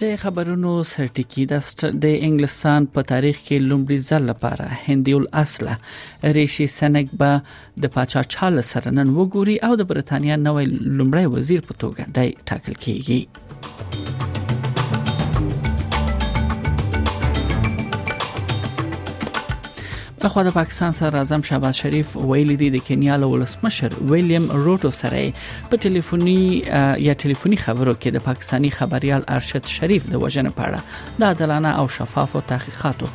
د خبرونو سرټکی د د انګلستان په تاریخ کې لومړي ځل لپاره هندیول اصله ریشي سنک به د پاچا چارلس سره نن وګوري او د برتانیا نوې لومړی وزیر په توګه د ټاکل کیږي لخوا د پاکستان صدر اعظم شهباز شریف ویلي دي د کینیا له ولسمشر ویلیام روټو سره په ټلیفوني یا ټلیفوني خبرو کې د پاکستانی خبريال ارشد شریف د وژنې په اړه د عادلانه او شفافو تحقیقاتو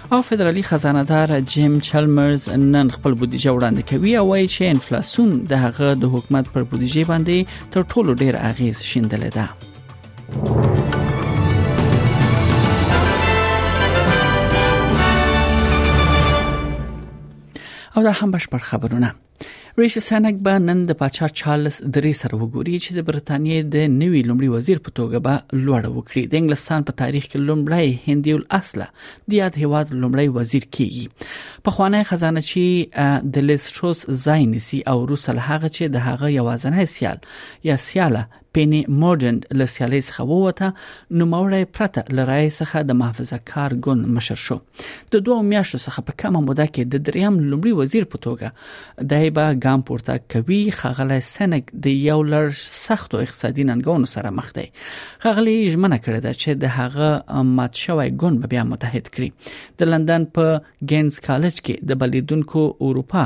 او فدرالي خزانه دار جیم چلمرز نن خپل بودیجه وړاندې کوي او وایي چې انفلاسیون د هغه د حکومت پر بودیجه باندې تر ټولو ډیر اغیز شیندل ده او دا هم بشپړ خبرونه ریشي سنک به نن د پاچا چارلز درې سره وګوري چې د برتانیې د نوي لومړي وزیر په توګه به لوړ وکړي د انګلستان په تاریخ کې لومړی هندي الاصله د یاد هیواد لومړی وزیر کیږي په خوانی خزانه چې د لیس ټروس ځای نیسي او روسل هغه چې د هغه یوازنی سیال یا سیاله پینی مورډنډ له سیالۍ څخه ووته نو مورای پرته لرای څخه د محافظه کار ګوند مشر شو د دوه میاشتو څخه په کمه موده کې د دریم لومړي وزیر په توګه دای به ګام پورته کوي خغلی سنګ د یو لړ سختو اقتصادي ننګونو سره مخ دی خغلی ژمنه کړې ده چې د هغه مات شوی ګوند به بیا متحد کړي د لندن په ګینز کالج کې د بلیدونکو اروپا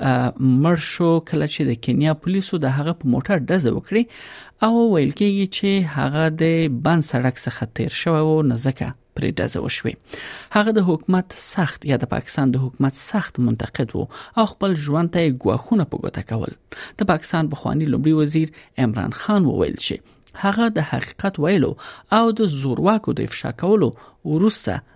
مړ شو کله چې د کینیا پولیسو د هغه په موټر ډزه وکړي او ویل کېږي چې هغه د بند سړک څخه تیر شو او نزدکه پرې ډزه وشوه هغه د حکومت سخت یا د پاکستان د حکومت سخت منتقد وو او خپل ژوند ته ګواښونه په ګوته کول د پاکستان بخوانی لومړي وزیر عمران خان وویل چې هغه د حقیقت ویلو او د زورواکو د افشا کولو ورسره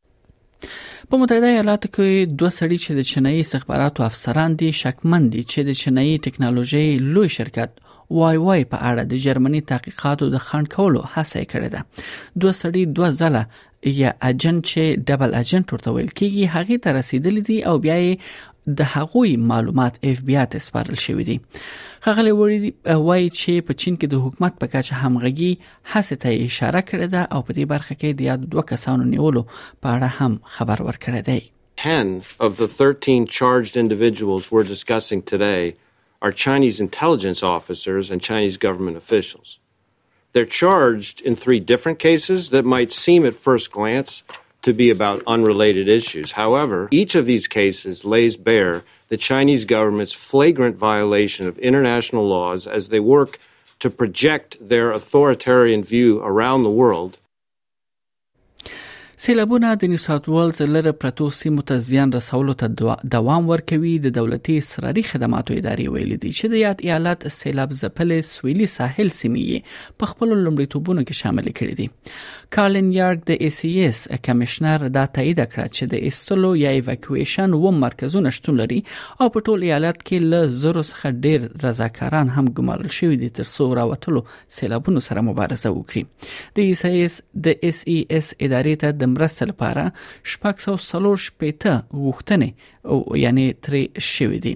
په متحده ایالاتو کې دوه سړي چې د چینایي استخباراتو افسران دي شکمن دي چې د چینایي ټکنالوژي لوی شرکت وای وای په اړه د جرمني تحقیقاتو د خنډ کولو هڅه کړې ده دوه سړي دوه ځله یا اجنټ چې ډبل اجنټ ورته ویل کیږي هغه ته رسیدل دي او بیا یې د هغوی معلومات اف بی آی ته سپارل شوې دي خغلی وړي وایي چې په چین کې د حکومت په کچه همغږي حسه ته اشاره کړې ده او په دې برخه کې د یاد دوه کسانو نیولو په اړه هم خبر ورکړی دی 10 of the 13 charged individuals we're discussing today are Chinese intelligence officers and Chinese government officials. They're charged in three different cases that might seem at first glance to be about unrelated issues. However, each of these cases lays bare the Chinese government's flagrant violation of international laws as they work to project their authoritarian view around the world. سیلابونه د نیوساوت ویلز لره پرتو سیمو ته زیان رسولو ته دوام ورکوي د دولتي سراري خدماتو ادارې ویلي دي چې د یاد ایالت سیلاب ځپلې سویلي ساحل سیمې په خپل لومړیتوبونو کې شامل کړي دي کالین یارګ د ای سی ایس کمشنر دا تایید کړه چې د ایستلو یا ایواکویشن و مرکزونه شتون لري او په ټول ایالت کې له زرو څخه ډیر رضاکاران هم ګمارل شوی دي تر څو راوتلو سیلابونو سره مبارزه وکړي د ای سی ایس د اس ای اس ادارې ته د مرستې لپاره شپږ سو څلور شپېته غوښتنې او یعنی ترې شوې دي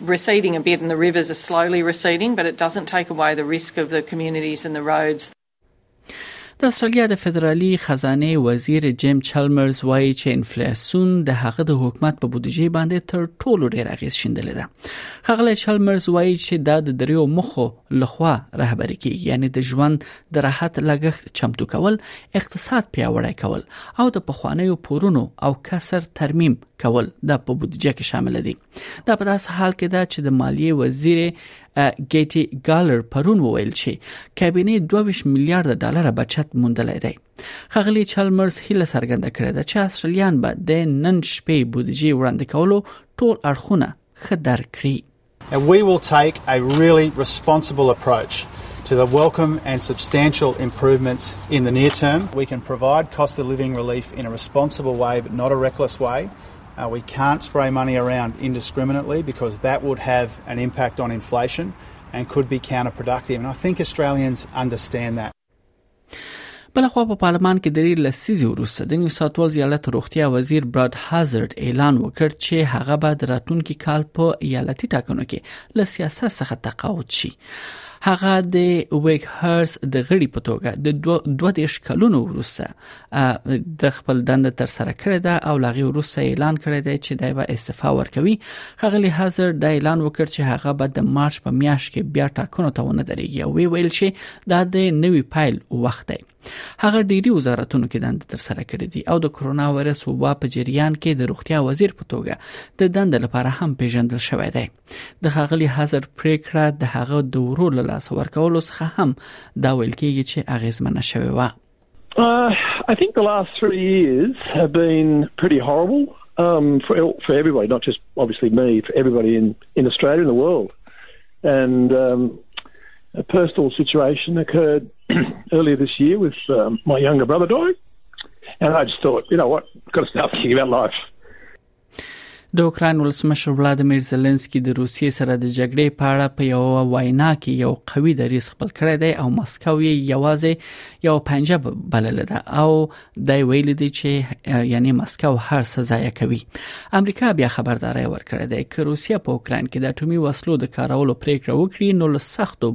Receding a bit and the rivers are slowly receding, but it doesn't take away the risk of the communities and the roads. د استرالیا د فدرالي خزانه وزیر جیم چلمرز وایي چې انفلیسیون د هغه د حکومت په بودیجه باندې تر ټولو ډیر اغیز شیندلې ده خغله چلمرز وایي چې دا د دریو مخو لخوا رهبری کیږي یعنی د ژوند د راحت لګښت چمتو کول اقتصاد پیاوړی کول او د پخوانیو پورونو او کسر ترمیم کول دا په بودجه کې شامل دي دا په داس حال کې ده چې د مالیه وزیر ګیټي ګالر پرون وویل چې کابینه 22 میلیارډ ډالر بچت موندلای دی خغلی چالمرز هله څرګنده کړې ده چې استرالیان به د نن شپې بودجه وړاندې کولو ټول اړخونه خدر کړي And we will take a really responsible approach to the welcome and substantial improvements in the near term. We can provide cost of living relief in a responsible way, but not a reckless way. Uh, we can't spray money around indiscriminately because that would have an impact on inflation and could be counterproductive. And I think Australians understand that. بل خو په پارلمان کې درې لسیزې وروسته د نیو ساوت ویلز ایالت روغتیا وزیر براد هازارد اعلان وکړ چې هغه به د راتلونکي کال په ایالتي ټاکنو کې له سیاست څخه تقاعد شي هغه د ویګ هرس د غړي په توګه د دوه دیش کلونو وروسته د خپل دند تر سره کړې ده او لاغي وروسته اعلان کړی دی چې دای به استعفا ورکوي خغلی حاضر د اعلان وکړ چې هغه به د مارچ په میاشت کې بیا ټاکنو ته ونه درېږي او وی ویل چې دا د نوي پایل وخت دی هغه ډيري وزارتونو کې دند تر سره کړې دي او د کورونا وایرس وبا په جریان کې د روغتیا وزیر په توګه د دند لپاره هم پیژندل شوې ده د خغلی حاضر پریکړه د هغه د ورور له لاس ورکولو څخه هم دا ویل کیږي چې اغیزمنه شوې و uh, I think the last three years have been pretty horrible um, for for everybody, not just obviously me, for everybody in in Australia and the world. And um, a personal situation occurred earlier this year with um, my younger brother dying, and I just thought, you know what, I've got to start thinking about life. د اوکراین ولسمشر ولادمیر زيلنسکي د روسیې سره د جګړې په اړه په یو وینا کې یو قوي دریځ خپل کړی دی او مسکو یې یوازې یو پنجه بلل ده او دا ویل دي چې یعنی مسکو هر څه ضایع کوي امریکا بیا خبرداري ورکړې ده چې روسیه په اوکراین کې د اټومي وسلو د کارولو پریکړه وکړي نو له سختو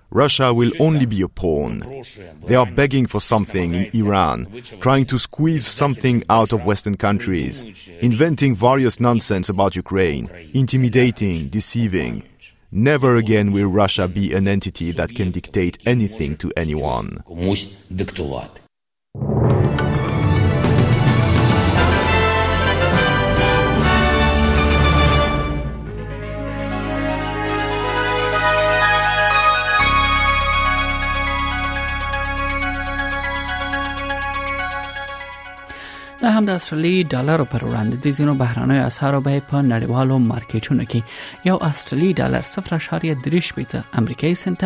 Russia will only be a pawn. They are begging for something in Iran, trying to squeeze something out of Western countries, inventing various nonsense about Ukraine, intimidating, deceiving. Never again will Russia be an entity that can dictate anything to anyone. د هم د اصلي ډالرو پر وړاندې د ځینو بهرانیو اسعارو بیه په نړیوالو مارکیټونو کې یو اصلي ډالر 0.3 امریکایي سنت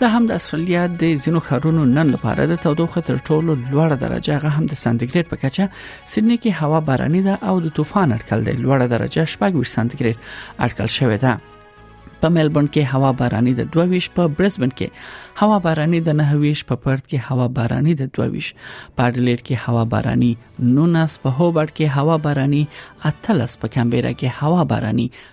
دا هم د استرالیا د ځینو ښارونو نن لپاره د تودوخه تر ټولو لوړه درجه هغه هم د سانتیګریډ په کچه سیدنی کې هوا باراني ده او د طوفان اټکل دی لوړه درجه شپږ ویشت سانتیګریډ اټکل شوې ده په ملبورن کې هوا باراني د 22 په برزبن کې هوا باراني د 29 په پرت کې هوا باراني د 22 په اډلیډ کې هوا باراني 19 په هوبرټ کې هوا باراني 13 په کمبيرا کې هوا باراني